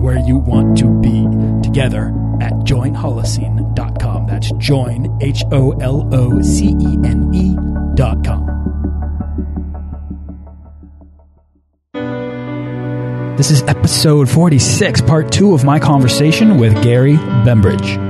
where you want to be together at joinholocene.com. That's join, H O L O C E N E.com. This is episode 46, part two of my conversation with Gary Bembridge.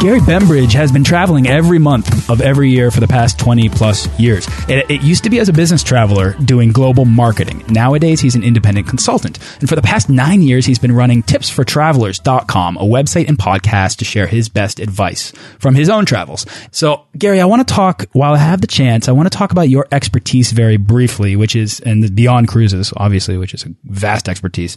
Gary Bembridge has been traveling every month of every year for the past 20 plus years. It, it, used to be as a business traveler doing global marketing. Nowadays, he's an independent consultant. And for the past nine years, he's been running tipsfortravellers.com, a website and podcast to share his best advice from his own travels. So, Gary, I want to talk, while I have the chance, I want to talk about your expertise very briefly, which is, and beyond cruises, obviously, which is a vast expertise,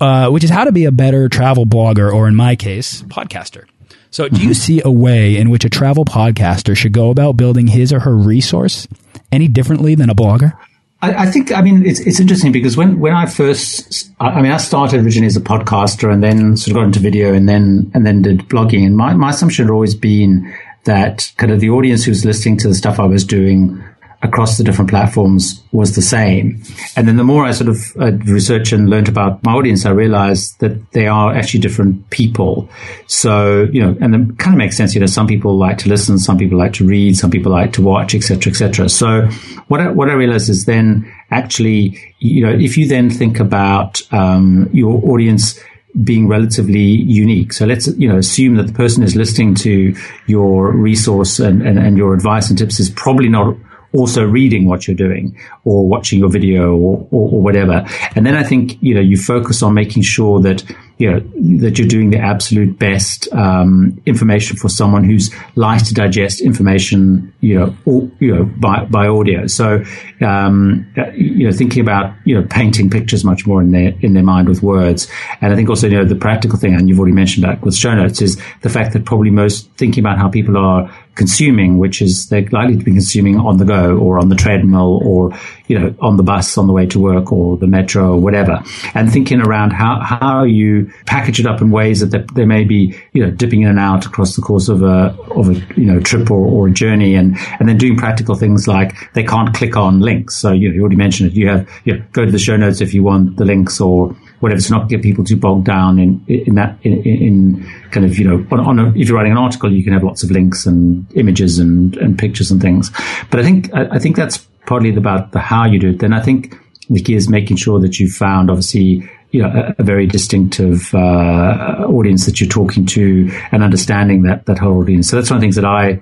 uh, which is how to be a better travel blogger, or in my case, podcaster. So, do you mm-hmm. see a way in which a travel podcaster should go about building his or her resource any differently than a blogger? I, I think, I mean, it's, it's interesting because when, when I first, I mean, I started originally as a podcaster and then sort of got into video and then, and then did blogging. And my, my assumption had always been that kind of the audience who was listening to the stuff I was doing across the different platforms was the same. And then the more I sort of uh, researched and learned about my audience, I realized that they are actually different people. So, you know, and it kind of makes sense. You know, some people like to listen, some people like to read, some people like to watch, etc., etc. So what I, what I realized is then actually, you know, if you then think about um, your audience being relatively unique. So let's, you know, assume that the person is listening to your resource and, and, and your advice and tips is probably not also reading what you're doing or watching your video or, or, or, whatever. And then I think, you know, you focus on making sure that, you know, that you're doing the absolute best, um, information for someone who's likes to digest information, you know, or, you know, by, by audio. So, um, you know, thinking about, you know, painting pictures much more in their, in their mind with words. And I think also, you know, the practical thing, and you've already mentioned that with show notes is the fact that probably most thinking about how people are consuming, which is they're likely to be consuming on the go or on the treadmill or, you know, on the bus on the way to work or the metro or whatever. And thinking around how, how you package it up in ways that they may be, you know, dipping in and out across the course of a, of a, you know, trip or, or a journey and, and then doing practical things like they can't click on links. So, you know, you already mentioned it. You have, you know, go to the show notes if you want the links or, whatever to not get people too bogged down in in that in, in kind of you know on, on a, if you're writing an article you can have lots of links and images and and pictures and things. But i think i, I think that's partly about the how you do it. Then i think the key is making sure that you found obviously you know a, a very distinctive uh, audience that you're talking to and understanding that that whole audience. So that's one of the things that i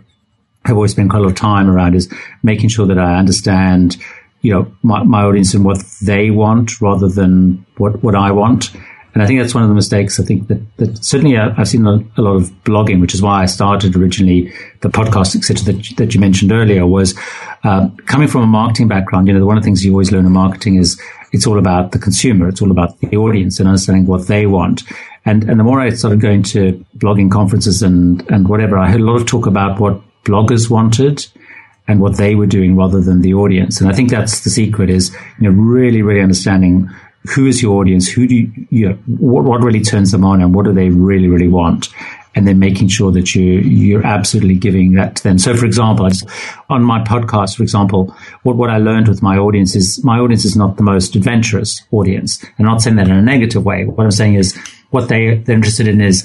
have always spent quite a lot of time around is making sure that i understand you know, my, my audience and what they want rather than what, what I want. And I think that's one of the mistakes. I think that, that certainly uh, I've seen a, lot of blogging, which is why I started originally the podcast, etc., that, that you mentioned earlier was uh, coming from a marketing background. You know, one of the things you always learn in marketing is it's all about the consumer. It's all about the audience and understanding what they want. And, and the more I started going to blogging conferences and, and whatever, I heard a lot of talk about what bloggers wanted and what they were doing rather than the audience. And I think that's the secret is, you know, really, really understanding who is your audience, who do you, you know, what, what really turns them on and what do they really, really want? And then making sure that you, you're absolutely giving that to them. So, for example, just, on my podcast, for example, what, what I learned with my audience is my audience is not the most adventurous audience. I'm not saying that in a negative way. What I'm saying is what they, they're interested in is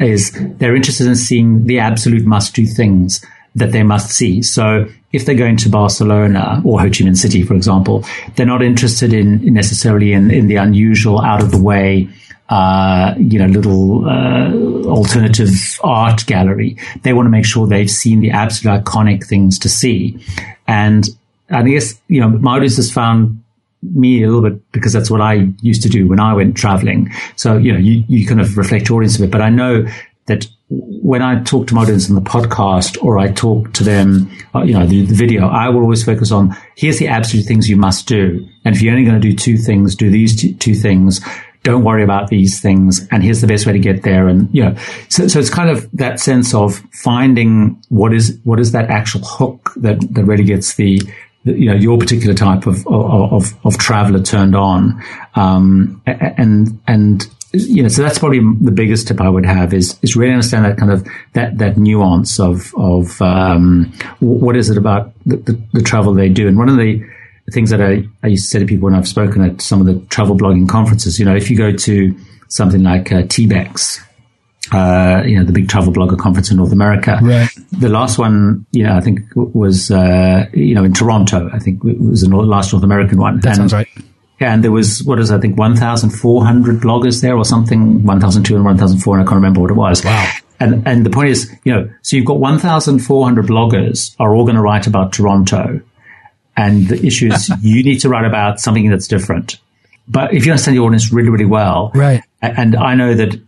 is they're interested in seeing the absolute must do things that they must see. So if they're going to Barcelona or Ho Chi Minh City, for example, they're not interested in necessarily in, in the unusual, out of the way, uh, you know, little uh, alternative art gallery. They want to make sure they've seen the absolute iconic things to see. And I guess, you know, my audience has found me a little bit because that's what I used to do when I went traveling. So, you know, you, you kind of reflect your audience a bit, but I know that when I talk to my audience in the podcast or I talk to them, uh, you know, the, the, video, I will always focus on here's the absolute things you must do. And if you're only going to do two things, do these two, two things. Don't worry about these things. And here's the best way to get there. And, you know, so, so it's kind of that sense of finding what is, what is that actual hook that, that really gets the, you know your particular type of of, of, of traveler turned on, um, and and you know, so that's probably the biggest tip I would have is is really understand that kind of that that nuance of of um, what is it about the, the, the, travel they do. And one of the things that I, I used to say to people when I've spoken at some of the travel blogging conferences, you know, if you go to something like uh, TBEX, uh, you know, the big travel blogger conference in North America. Right. The last one, you know, I think was, uh, you know, in Toronto. I think it was the last North American one. That and, sounds right. And there was, what is, I think, 1,400 bloggers there or something, 1,200, 1,400. I can't remember what it was. Wow. And, and the point is, you know, so you've got 1,400 bloggers are all going to write about Toronto. And the issue is you need to write about something that's different. But if you understand your audience really, really well, right. And I know that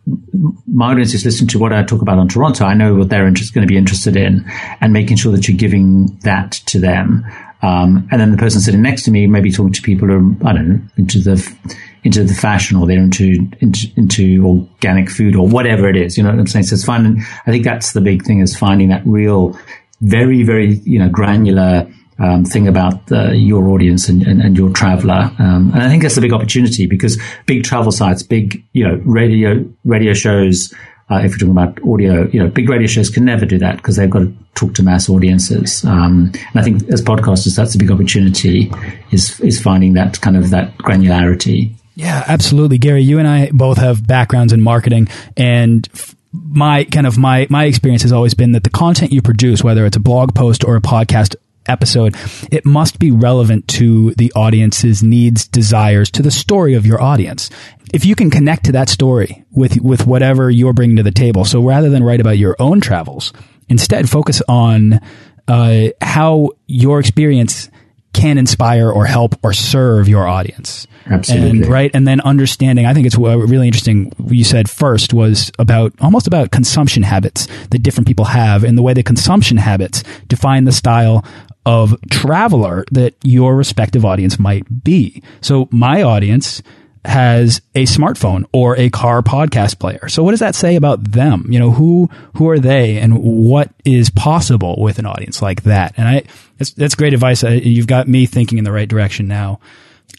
my audience is listening to what I talk about on Toronto. I know what they're interest, going to be interested in and making sure that you're giving that to them. Um, and then the person sitting next to me may be talking to people who are, I don't know, into the, into the fashion or they're into, into, into organic food or whatever it is. You know what I'm saying? So it's finding, I think that's the big thing is finding that real, very, very, you know, granular, um, thing about the, your audience and, and, and your traveler. Um, and I think that's a big opportunity because big travel sites, big, you know, radio, radio shows, uh, if you're talking about audio, you know, big radio shows can never do that because they've got to talk to mass audiences. Um, and I think as podcasters, that's a big opportunity is, is finding that kind of that granularity. Yeah, absolutely. Gary, you and I both have backgrounds in marketing and my kind of my my experience has always been that the content you produce whether it's a blog post or a podcast episode, it must be relevant to the audience's needs, desires, to the story of your audience. If you can connect to that story with, with whatever you're bringing to the table. So rather than write about your own travels, instead focus on, uh, how your experience can inspire or help or serve your audience. Absolutely. And, right. And then understanding, I think it's really interesting. You said first was about almost about consumption habits that different people have and the way the consumption habits define the style of traveler that your respective audience might be. So my audience has a smartphone or a car podcast player. So what does that say about them? You know, who who are they and what is possible with an audience like that? And I that's that's great advice. You've got me thinking in the right direction now.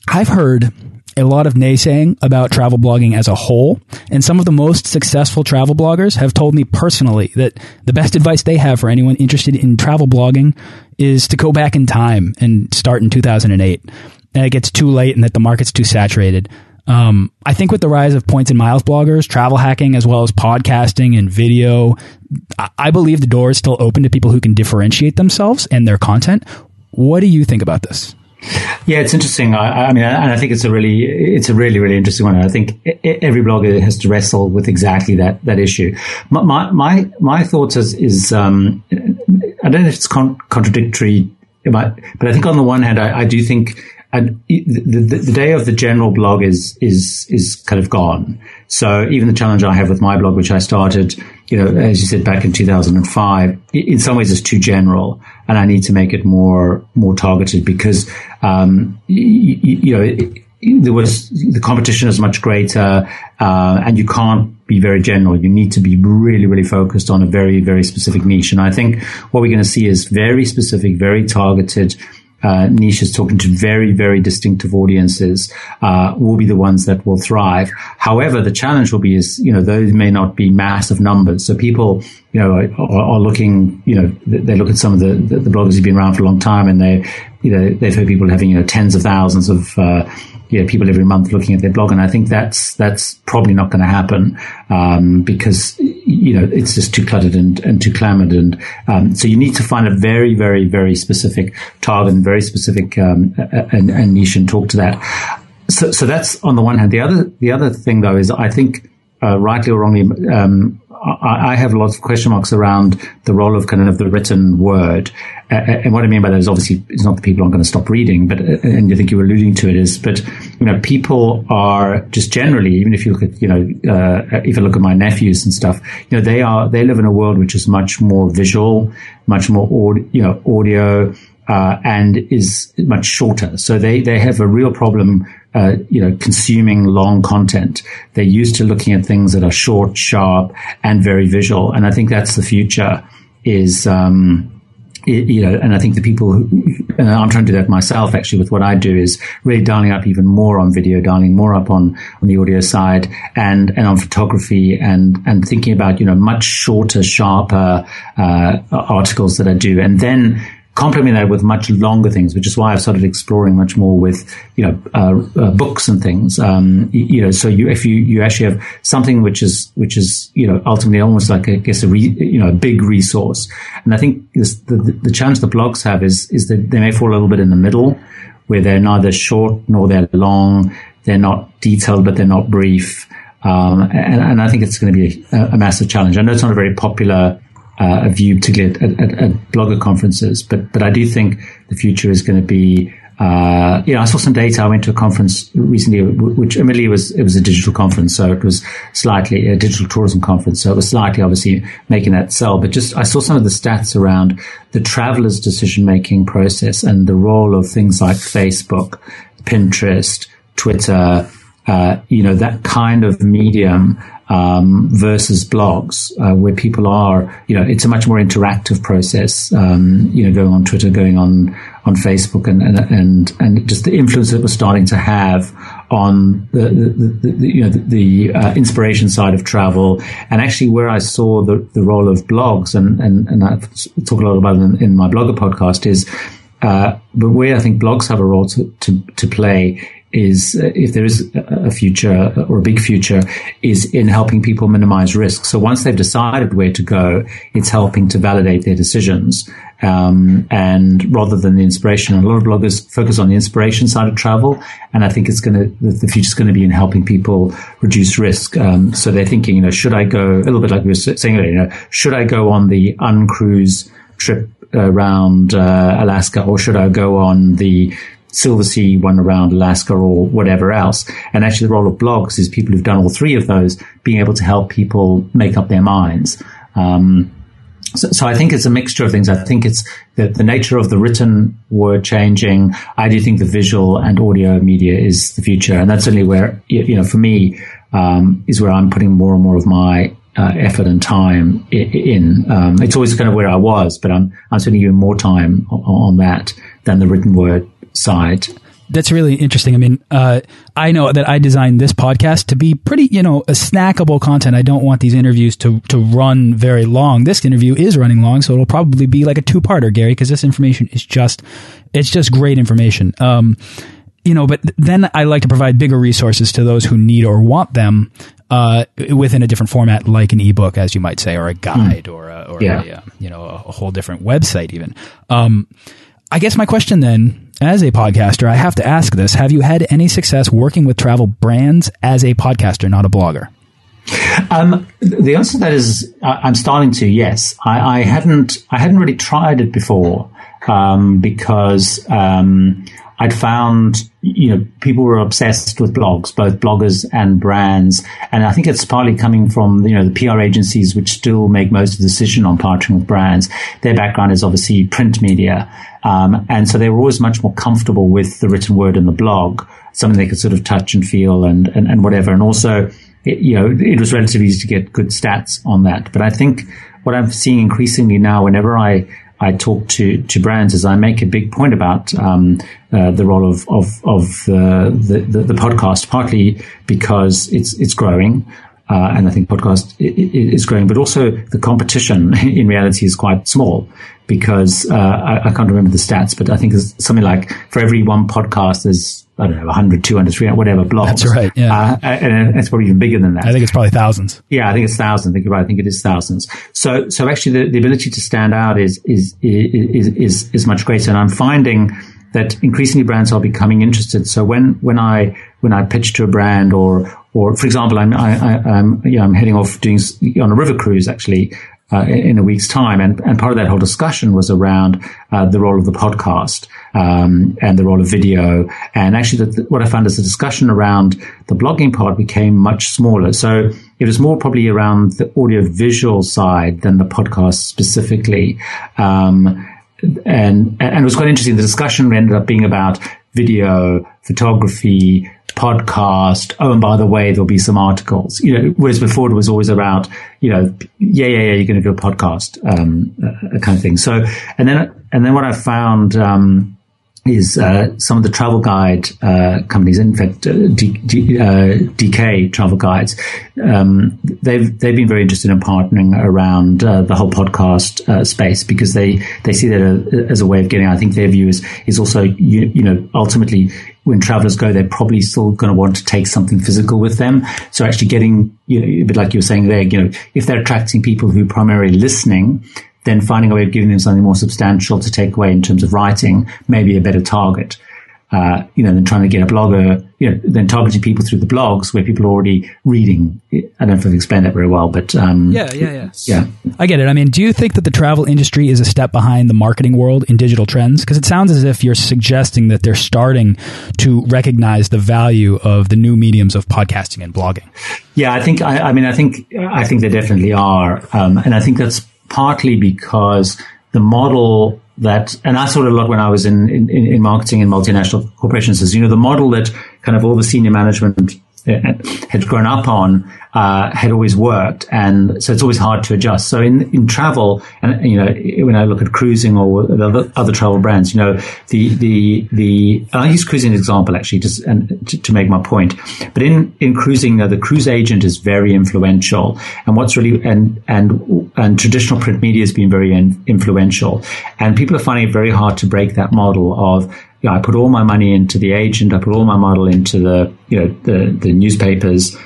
I've heard a lot of naysaying about travel blogging as a whole. And some of the most successful travel bloggers have told me personally that the best advice they have for anyone interested in travel blogging is to go back in time and start in 2008. And it gets too late and that the market's too saturated. Um, I think with the rise of points and miles bloggers, travel hacking, as well as podcasting and video, I believe the door is still open to people who can differentiate themselves and their content. What do you think about this? Yeah, it's interesting. I, I, mean, and I think it's a really, it's a really, really interesting one. I think every blogger has to wrestle with exactly that that issue. My my my, thoughts is, is um, I don't know if it's con- contradictory, but but I think on the one hand, I, I do think and the, the, the, day of the general blog is is is kind of gone. So even the challenge I have with my blog, which I started, you know, as you said back in 2005, in some ways is too general, and I need to make it more more targeted because um, you, you, know. It, there was the competition is much greater, uh, and you can't be very general. You need to be really, really focused on a very, very specific niche. And I think what we're going to see is very specific, very targeted uh, niches talking to very, very distinctive audiences uh, will be the ones that will thrive. However, the challenge will be is, you know, those may not be massive numbers. So people you know, are, looking, you know, they look at some of the, the, the, bloggers who've been around for a long time and they, you know, they've heard people having, you know, tens of thousands of, uh, you know, people every month looking at their blog. And I think that's, that's probably not going to happen, um, because, you know, it's just too cluttered and, and too clamored. And, um, so you need to find a very, very, very specific target and very specific, um, and, and niche and talk to that. So, so that's on the one hand. The other, the other thing though is I think, uh, rightly or wrongly, um, I, I, have lots of question marks around the role of kind of the written word. Uh, and what I mean by that is obviously it's not that people aren't going to stop reading, but, uh, and I think you were alluding to it is, but, you know, people are just generally, even if you look at, you know, uh, if you look at my nephews and stuff, you know, they are, they live in a world which is much more visual, much more, audio, you know, audio, uh, and is much shorter. So they, they have a real problem uh, you know, consuming long content. They're used to looking at things that are short, sharp, and very visual. And I think that's the future. Is um, it, you know, and I think the people who, and I'm trying to do that myself actually with what I do is really dialing up even more on video, dialing more up on, on the audio side and, and on photography and, and thinking about, you know, much shorter, sharper, uh, articles that I do. And then, complement that with much longer things, which is why I've started exploring much more with, you know, uh, uh, books and things. Um, you know, so you, if you, you actually have something which is, which is, you know, ultimately almost like, I guess, a, re, you know, a big resource. And I think this, the, the challenge the blogs have is, is that they may fall a little bit in the middle where they're neither short nor they're long. They're not detailed, but they're not brief. Um, and, and, I think it's going to be a, a massive challenge. I know it's not a very popular uh, a view, particularly at, at, at, blogger conferences. But but I do think the future is going to be. Uh, you know, I saw some data. I went to a conference recently, which admittedly was it was a digital conference, so it was slightly a digital tourism conference, so it was slightly obviously making that sell. But just I saw some of the stats around the traveler's decision making process and the role of things like Facebook, Pinterest, Twitter, uh, you know, that kind of medium um, versus blogs, uh, where people are, you know, it's a much more interactive process. Um, you know, going on Twitter, going on on Facebook, and and and, and just the influence that we're starting to have on the, the, the, the you know the, uh, inspiration side of travel, and actually where I saw the, the role of blogs, and and and I talk a lot about it in, in my blogger podcast is. Uh, but where I think blogs have a role to, to, to play is uh, if there is a future or a big future is in helping people minimize risk. So once they've decided where to go, it's helping to validate their decisions. Um, and rather than the inspiration, a lot of bloggers focus on the inspiration side of travel. And I think it's going to, the future is going to be in helping people reduce risk. Um, so they're thinking, you know, should I go a little bit like we were saying earlier, you know, should I go on the uncruise trip around uh, Alaska or should I go on the Silversea one around Alaska or whatever else. And actually the role of blogs is people who've done all three of those being able to help people make up their minds. Um, so, so, I think it's a mixture of things. I think it's the, the nature of the written word changing. I do think the visual and audio media is the future. And that's only where, you know, for me, um, is where I'm putting more and more of my uh, effort and time in. Um, it's always kind of where I was, but I'm, I'm spending even more time on, on that than the written word side. That's really interesting. I mean, uh, I know that I designed this podcast to be pretty, you know, a snackable content. I don't want these interviews to to run very long. This interview is running long, so it'll probably be like a two parter, Gary, because this information is just, it's just great information. Um, you know, but then I like to provide bigger resources to those who need or want them uh, within a different format, like an ebook, as you might say, or a guide, mm. or a, or yeah. a, uh, you know a, a, whole different website, even. Um, I guess my question then as a podcaster, I have to ask this. Have you had any success working with travel brands as a podcaster, not a blogger? Um, the answer to that is I'm starting to. Yes, I, I hadn't. I hadn't really tried it before um, because um, I'd found, you know, people were obsessed with blogs, both bloggers and brands. And I think it's partly coming from, you know, the PR agencies, which still make most of the decision on partnering with brands. Their background is obviously print media. Um, and so they were always much more comfortable with the written word and the blog, something they could sort of touch and feel and, and, and whatever. And also, it, you know, it was relatively easy to get good stats on that. But I think what I'm seeing increasingly now, whenever I I talk to, to brands is I make a big point about um, uh, the role of of, of uh, the, the, the podcast, partly because it's it's growing, uh, and I think podcast is growing, but also the competition in reality is quite small because uh, I, I, can't remember the stats, but I think it's something like for every one podcast, there's I don't know 100, 200, 300, whatever blogs. That's right. Yeah, uh, and it's probably even bigger than that. I think it's probably thousands. Yeah, I think it's thousands. I think you're right. I think it is thousands. So, so actually, the, the ability to stand out is is is is, is much greater, and I'm finding that increasingly brands are becoming interested. So when when I when I pitch to a brand or or for example, I'm I, am you know, I'm heading off doing on a river cruise actually uh, in a week's time, and and part of that whole discussion was around uh, the role of the podcast um, and the role of video. And actually, the, what I found is the discussion around the blogging part became much smaller. So it was more probably around the audio visual side than the podcast specifically. Um, and and it was quite interesting. The discussion ended up being about video, photography, podcast. Oh, and by the way, there'll be some articles. You know, whereas before it was always about, you know, yeah, yeah, yeah, you're going to do a podcast, um, uh, kind of thing. So, and then and then what I found. Um, is uh, some of the travel guide uh, companies, in fact, uh, D, D, uh, DK travel guides, um, they've they've been very interested in partnering around uh, the whole podcast uh, space because they they see that as a way of getting. I think their view is is also you, you know ultimately when travelers go, they're probably still going to want to take something physical with them. So actually getting, you know, a bit like you were saying there, you know, if they're attracting people who are primarily listening, then finding a way of giving them something more substantial to take away in terms of writing may be a better target. Uh, you know, than trying to get a blogger, you know, then targeting people through the blogs where people are already reading. I don't know if I've explained that very well, but um, yeah, yeah, yeah, yeah. I get it. I mean, do you think that the travel industry is a step behind the marketing world in digital trends? Because it sounds as if you're suggesting that they're starting to recognize the value of the new mediums of podcasting and blogging. Yeah, I think. I, I mean, I think. I think they definitely are, um, and I think that's partly because the model that, and I saw it a lot when I was in, in, in marketing in multinational corporations is, you know, the model that kind of all the senior management had grown up on uh, had always worked, and so it's always hard to adjust. So in in travel, and you know, when I look at cruising or other, other travel brands, you know, the the the I use cruising example actually, just and to, to, make my point. But in in cruising, the cruise agent is very influential, and what's really and and and traditional print media has been very in, influential, and people are finding it very hard to break that model of you know, I put all my money into the agent, I put all my model into the, you know, the, the newspapers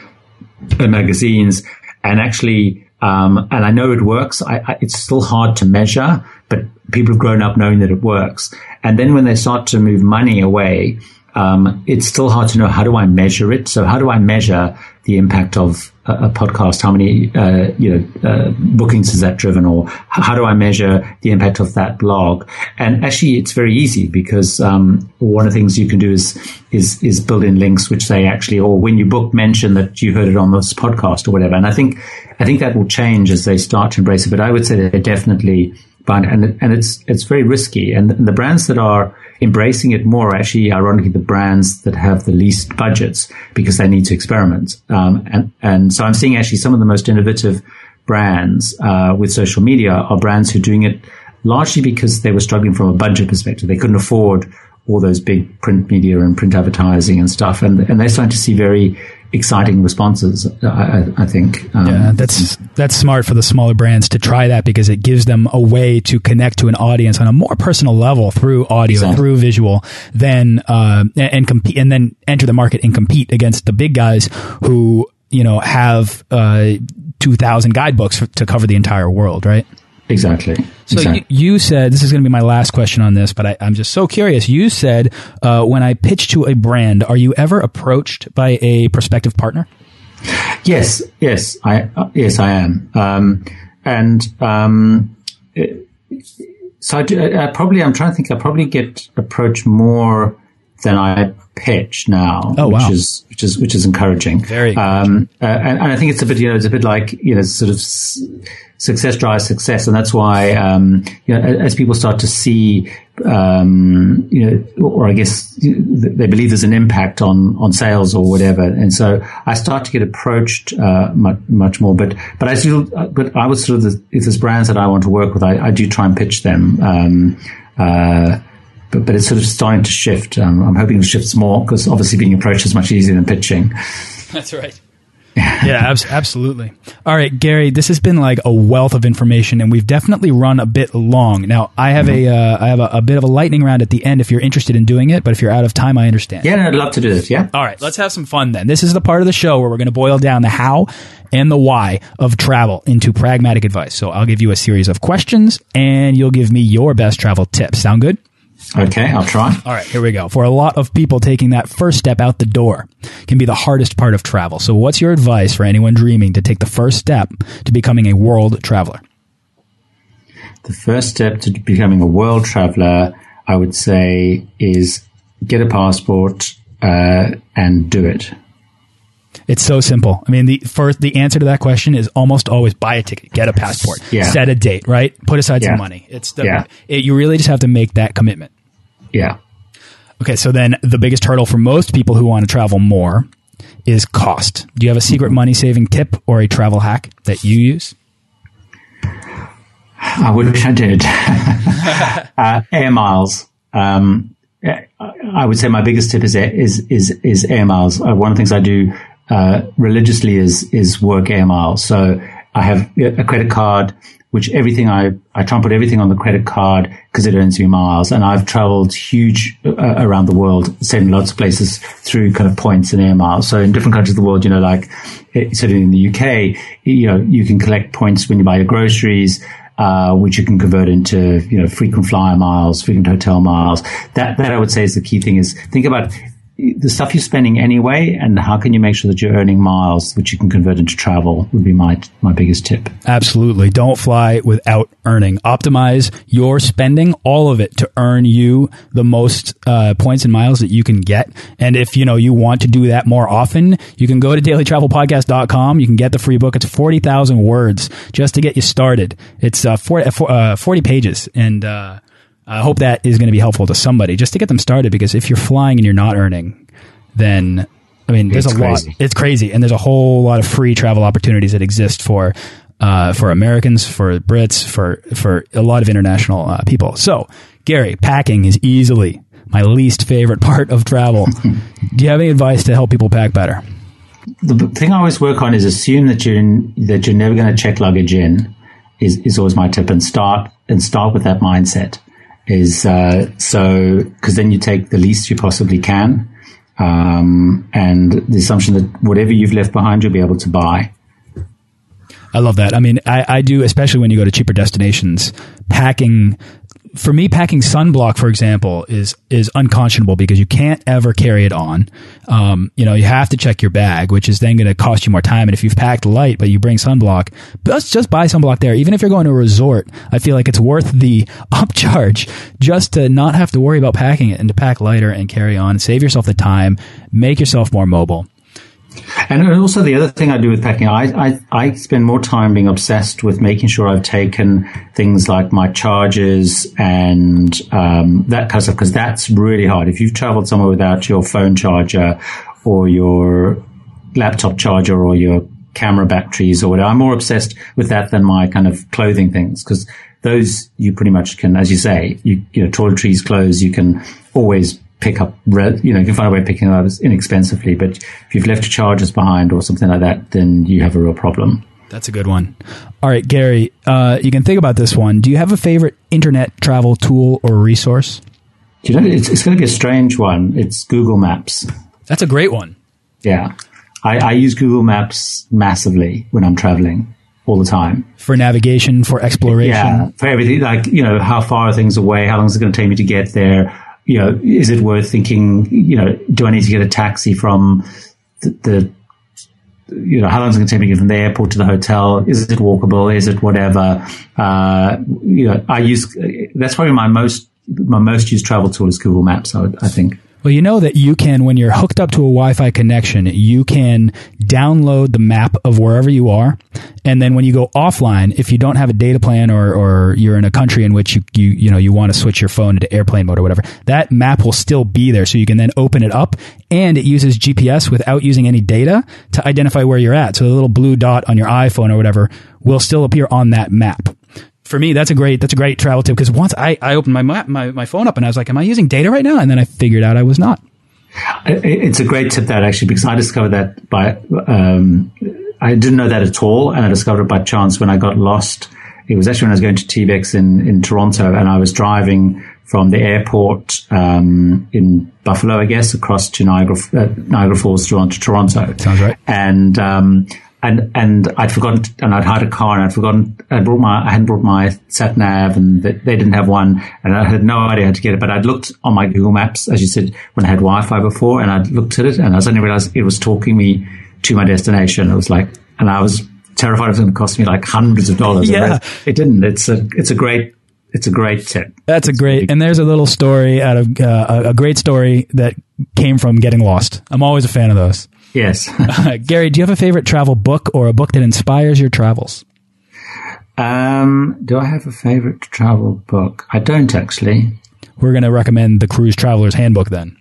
and magazines and actually, um, and I know it works. I, I, it's still hard to measure, but people have grown up knowing that it works. And then when they start to move money away, um, it's still hard to know how do I measure it. So how do I measure the impact of a, podcast? How many uh, you know uh, bookings has that driven, or how do I measure the impact of that blog? And actually, it's very easy because um, one of the things you can do is is is build in links which say actually, or when you book, mention that you heard it on this podcast or whatever. And I think I think that will change as they start to embrace it. But I would say they're definitely and and it's it's very risky. And the brands that are embracing it more are actually, ironically, the brands that have the least budgets because they need to experiment. Um, and and so I'm seeing actually some of the most innovative brands uh, with social media are brands who are doing it largely because they were struggling from a budget perspective. They couldn't afford all those big print media and print advertising and stuff, and and they're starting to see very exciting responses. I, I think. Um, yeah, that's that's smart for the smaller brands to try that because it gives them a way to connect to an audience on a more personal level through audio exactly. and through visual, then uh, and, and compete and then enter the market and compete against the big guys who you know have uh, two thousand guidebooks to cover the entire world, right? Exactly. So exactly. you said this is going to be my last question on this, but I, am just so curious. You said uh, when I pitch to a brand, are you ever approached by a prospective partner? Yes, yes, I uh, yes I am, um, and um, it, so I, do, I, probably I'm trying to think. I probably get approached more than I pitch now, oh, which wow. is which is which is encouraging. Very, um, uh, and, and, I think it's a bit you know it's a bit like you know sort of. S- success drives success, and that's why um, you know as people start to see, um, you know, or I guess they believe there's an impact on on sales or whatever, and so I start to get approached uh, much, much more. But but I still, but I would sort of the, if there's brands that I want to work with, I, I do try and pitch them. Um, uh, but, but it's sort of starting to shift. Um, I'm hoping it shifts more because obviously being approached is much easier than pitching. That's right. yeah, abs absolutely. All right, Gary, this has been like a wealth of information, and we've definitely run a bit long. Now, I have mm -hmm. a mm-hmm. uh, I have a, a, bit of a lightning round at the end if you're interested in doing it, but if you're out of time, I understand. Yeah, no, I'd love to do this. Yeah. All right, let's have some fun then. This is the part of the show where we're going to boil down the how and the why of travel into pragmatic advice. So I'll give you a series of questions, and you'll give me your best travel tips. Sound good? Okay, I'll try. All right, here we go. For a lot of people, taking that first step out the door can be the hardest part of travel. So, what's your advice for anyone dreaming to take the first step to becoming a world traveler? The first step to becoming a world traveler, I would say, is get a passport uh, and do it. It's so simple. I mean, the first the answer to that question is almost always buy a ticket, get a passport, yeah. set a date, right? Put aside yeah. some money. It's the, yeah. It, you really just have to make that commitment. Yeah. Okay, so then the biggest hurdle for most people who want to travel more is cost. Do you have a secret money saving tip or a travel hack that you use? I wish I did. uh, air miles. Um, I would say my biggest tip is is is, is air miles. Uh, one of the things I do uh, religiously is is work air miles. So I have a credit card which everything I, I try and put everything on the credit card because it earns me miles. And I've traveled huge uh, around the world, seen lots of places through kind of points and air miles. So in different countries of the world, you know, like eh, certainly in the UK, you know, you can collect points when you buy your groceries. Uh, which you can convert into, you know, frequent flyer miles, frequent hotel miles. That, that I would say is the key thing is think about the stuff you're spending anyway, and how can you make sure that you're earning miles, which you can convert into travel, would be my my biggest tip. Absolutely, don't fly without earning. Optimize your spending, all of it, to earn you the most uh, points and miles that you can get. And if you know you want to do that more often, you can go to dailytravelpodcast.com. You can get the free book. It's forty thousand words just to get you started. It's uh, 40, uh, 40 pages, and uh, I hope that is going to be helpful to somebody just to get them started. Because if you're flying and you're not earning, then I mean, there's it's a crazy. lot. It's crazy, and there's a whole lot of free travel opportunities that exist for uh, for Americans, for Brits, for for a lot of international uh, people. So, Gary, packing is easily my least favorite part of travel. Do you have any advice to help people pack better? The thing I always work on is assume that you're that you're never going to check luggage in. Is is always my tip, and start and start with that mindset is uh, so because then you take the least you possibly can, um, and the assumption that whatever you've left behind you'll be able to buy. I love that. I mean, I, I do, especially when you go to cheaper destinations. Packing for me, packing sunblock, for example, is is unconscionable because you can't ever carry it on. Um, you know, you have to check your bag, which is then going to cost you more time. And if you've packed light but you bring sunblock, just just buy sunblock there. Even if you're going to a resort, I feel like it's worth the upcharge just to not have to worry about packing it and to pack lighter and carry on. Save yourself the time, make yourself more mobile. And also the other thing I do with packing, I, I, I spend more time being obsessed with making sure I've taken things like my chargers and um, that kind of stuff because that's really hard. If you've traveled somewhere without your phone charger or your laptop charger or your camera batteries or whatever, I'm more obsessed with that than my kind of clothing things because those you pretty much can, as you say, you, you know, toiletries, clothes, you can always pick up, you know, you can find a way of picking up inexpensively. But if you've left your chargers behind or something like that, then you have a real problem. That's a good one. All right, Gary, uh, you can think about this one. Do you have a favorite internet travel tool or resource? You know, it's, it's going to be a strange one. It's Google Maps. That's a great one. Yeah. I, I use Google Maps massively when I'm traveling all the time. For navigation, for exploration. Yeah, for everything. Like, you know, how far are things away? How long is it going to take me to get there? You know, is it worth thinking, you know, do I need to get a taxi from the, the you know, how long is it going to take me from the airport to the hotel? Is it walkable? Is it whatever? Uh, you know, I use, that's probably my most, my most used travel tool is Google Maps, I, I think. Well, you know that you can, when you're hooked up to a Wi-Fi connection, you can download the map of wherever you are. And then when you go offline, if you don't have a data plan or, or you're in a country in which you, you, you know, you want to switch your phone into airplane mode or whatever, that map will still be there. So you can then open it up and it uses GPS without using any data to identify where you're at. So the little blue dot on your iPhone or whatever will still appear on that map for me, that's a great that's a great travel tip because once I, I opened my, my my phone up and I was like, "Am I using data right now?" And then I figured out I was not. It's a great tip that actually because I discovered that by um, I didn't know that at all, and I discovered it by chance when I got lost. It was actually when I was going to TBEX in in Toronto, and I was driving from the airport um, in Buffalo, I guess, across to Niagara, uh, Niagara Falls, Toronto, Toronto. Sounds right. And um, and and I'd forgotten, and I'd hired a car, and I'd forgotten, I brought my, I hadn't brought my sat nav, and they, they didn't have one, and I had no idea how to get it. But I'd looked on my Google Maps, as you said, when I had Wi-Fi before, and I'd looked at it, and I suddenly realized it was talking me to my destination. It was like, and I was terrified it was going to cost me like hundreds of dollars. Yeah. it didn't. It's a, it's a great it's a great tip. That's a great, and there's a little story out of uh, a great story that came from getting lost. I'm always a fan of those. Yes. Gary, do you have a favorite travel book or a book that inspires your travels? Um, do I have a favorite travel book? I don't actually. We're going to recommend the Cruise Traveler's Handbook then.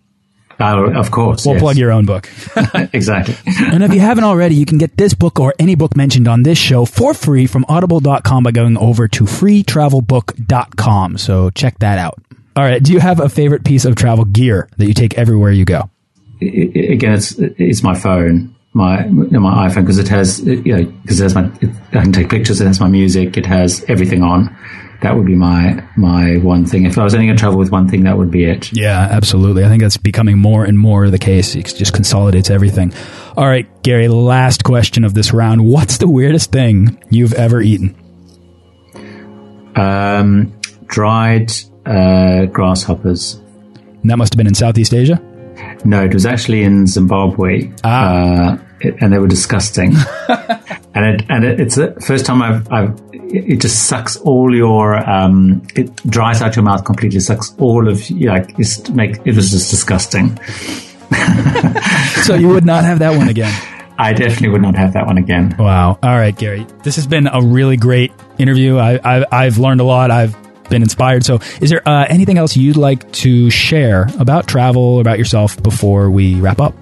Oh, of course. We'll yes. plug your own book. exactly. and if you haven't already, you can get this book or any book mentioned on this show for free from audible.com by going over to freetravelbook.com. So check that out. All right. Do you have a favorite piece of travel gear that you take everywhere you go? Again, it's it's my phone, my my iPhone because it has you know because it has my it, I can take pictures. It has my music. It has everything on. That would be my my one thing. If I was only going to travel with one thing, that would be it. Yeah, absolutely. I think that's becoming more and more the case. It just consolidates everything. All right, Gary. Last question of this round. What's the weirdest thing you've ever eaten? Um, dried uh, grasshoppers. And that must have been in Southeast Asia. No, it was actually in Zimbabwe, ah. uh, and they were disgusting. and it, and it, it's the first time I've, I've, it just sucks all your, um, it dries out your mouth completely, sucks all of, you know, like, just make, it was just disgusting. so you would not have that one again. I definitely would not have that one again. Wow. All right, Gary. This has been a really great interview. I, I, I've learned a lot. I've been inspired. So, is there uh, anything else you'd like to share about travel, about yourself before we wrap up?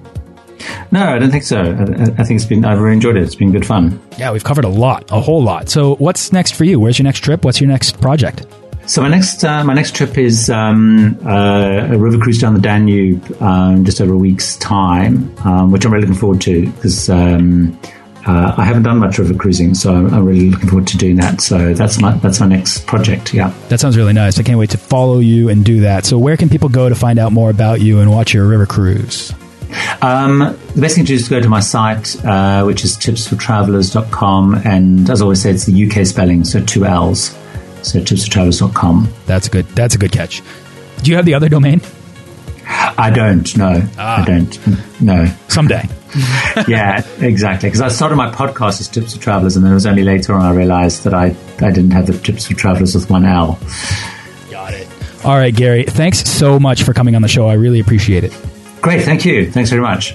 No, I don't think so. I, I, think it's been. I've really enjoyed it. It's been good fun. Yeah, we've covered a lot, a whole lot. So, what's next for you? Where's your next trip? What's your next project? So my next uh, my next trip is um, uh, a river cruise down the Danube, um, just over a week's time, um, which I'm really looking forward to because um, uh, I haven't done much river cruising, so I'm, I'm, really looking forward to doing that. So that's my that's my next project. Yeah, that sounds really nice. I can't wait to follow you and do that. So where can people go to find out more about you and watch your river cruise? Um, the best thing to do is to go to my site, uh, which is tipsfortravellers.com. And as I always say, it's the UK spelling, so two L's. So tipsfortravellers.com. That's a good. That's a good catch. Do you have the other domain? I don't. No, ah. I don't. No. Someday. yeah, exactly. Because I started my podcast as Tips for Travellers, and then it was only later on I realized that I I didn't have the Tips for Travelers with one L. Got it. All right, Gary. Thanks so much for coming on the show. I really appreciate it. Great. Thank you. Thanks very much.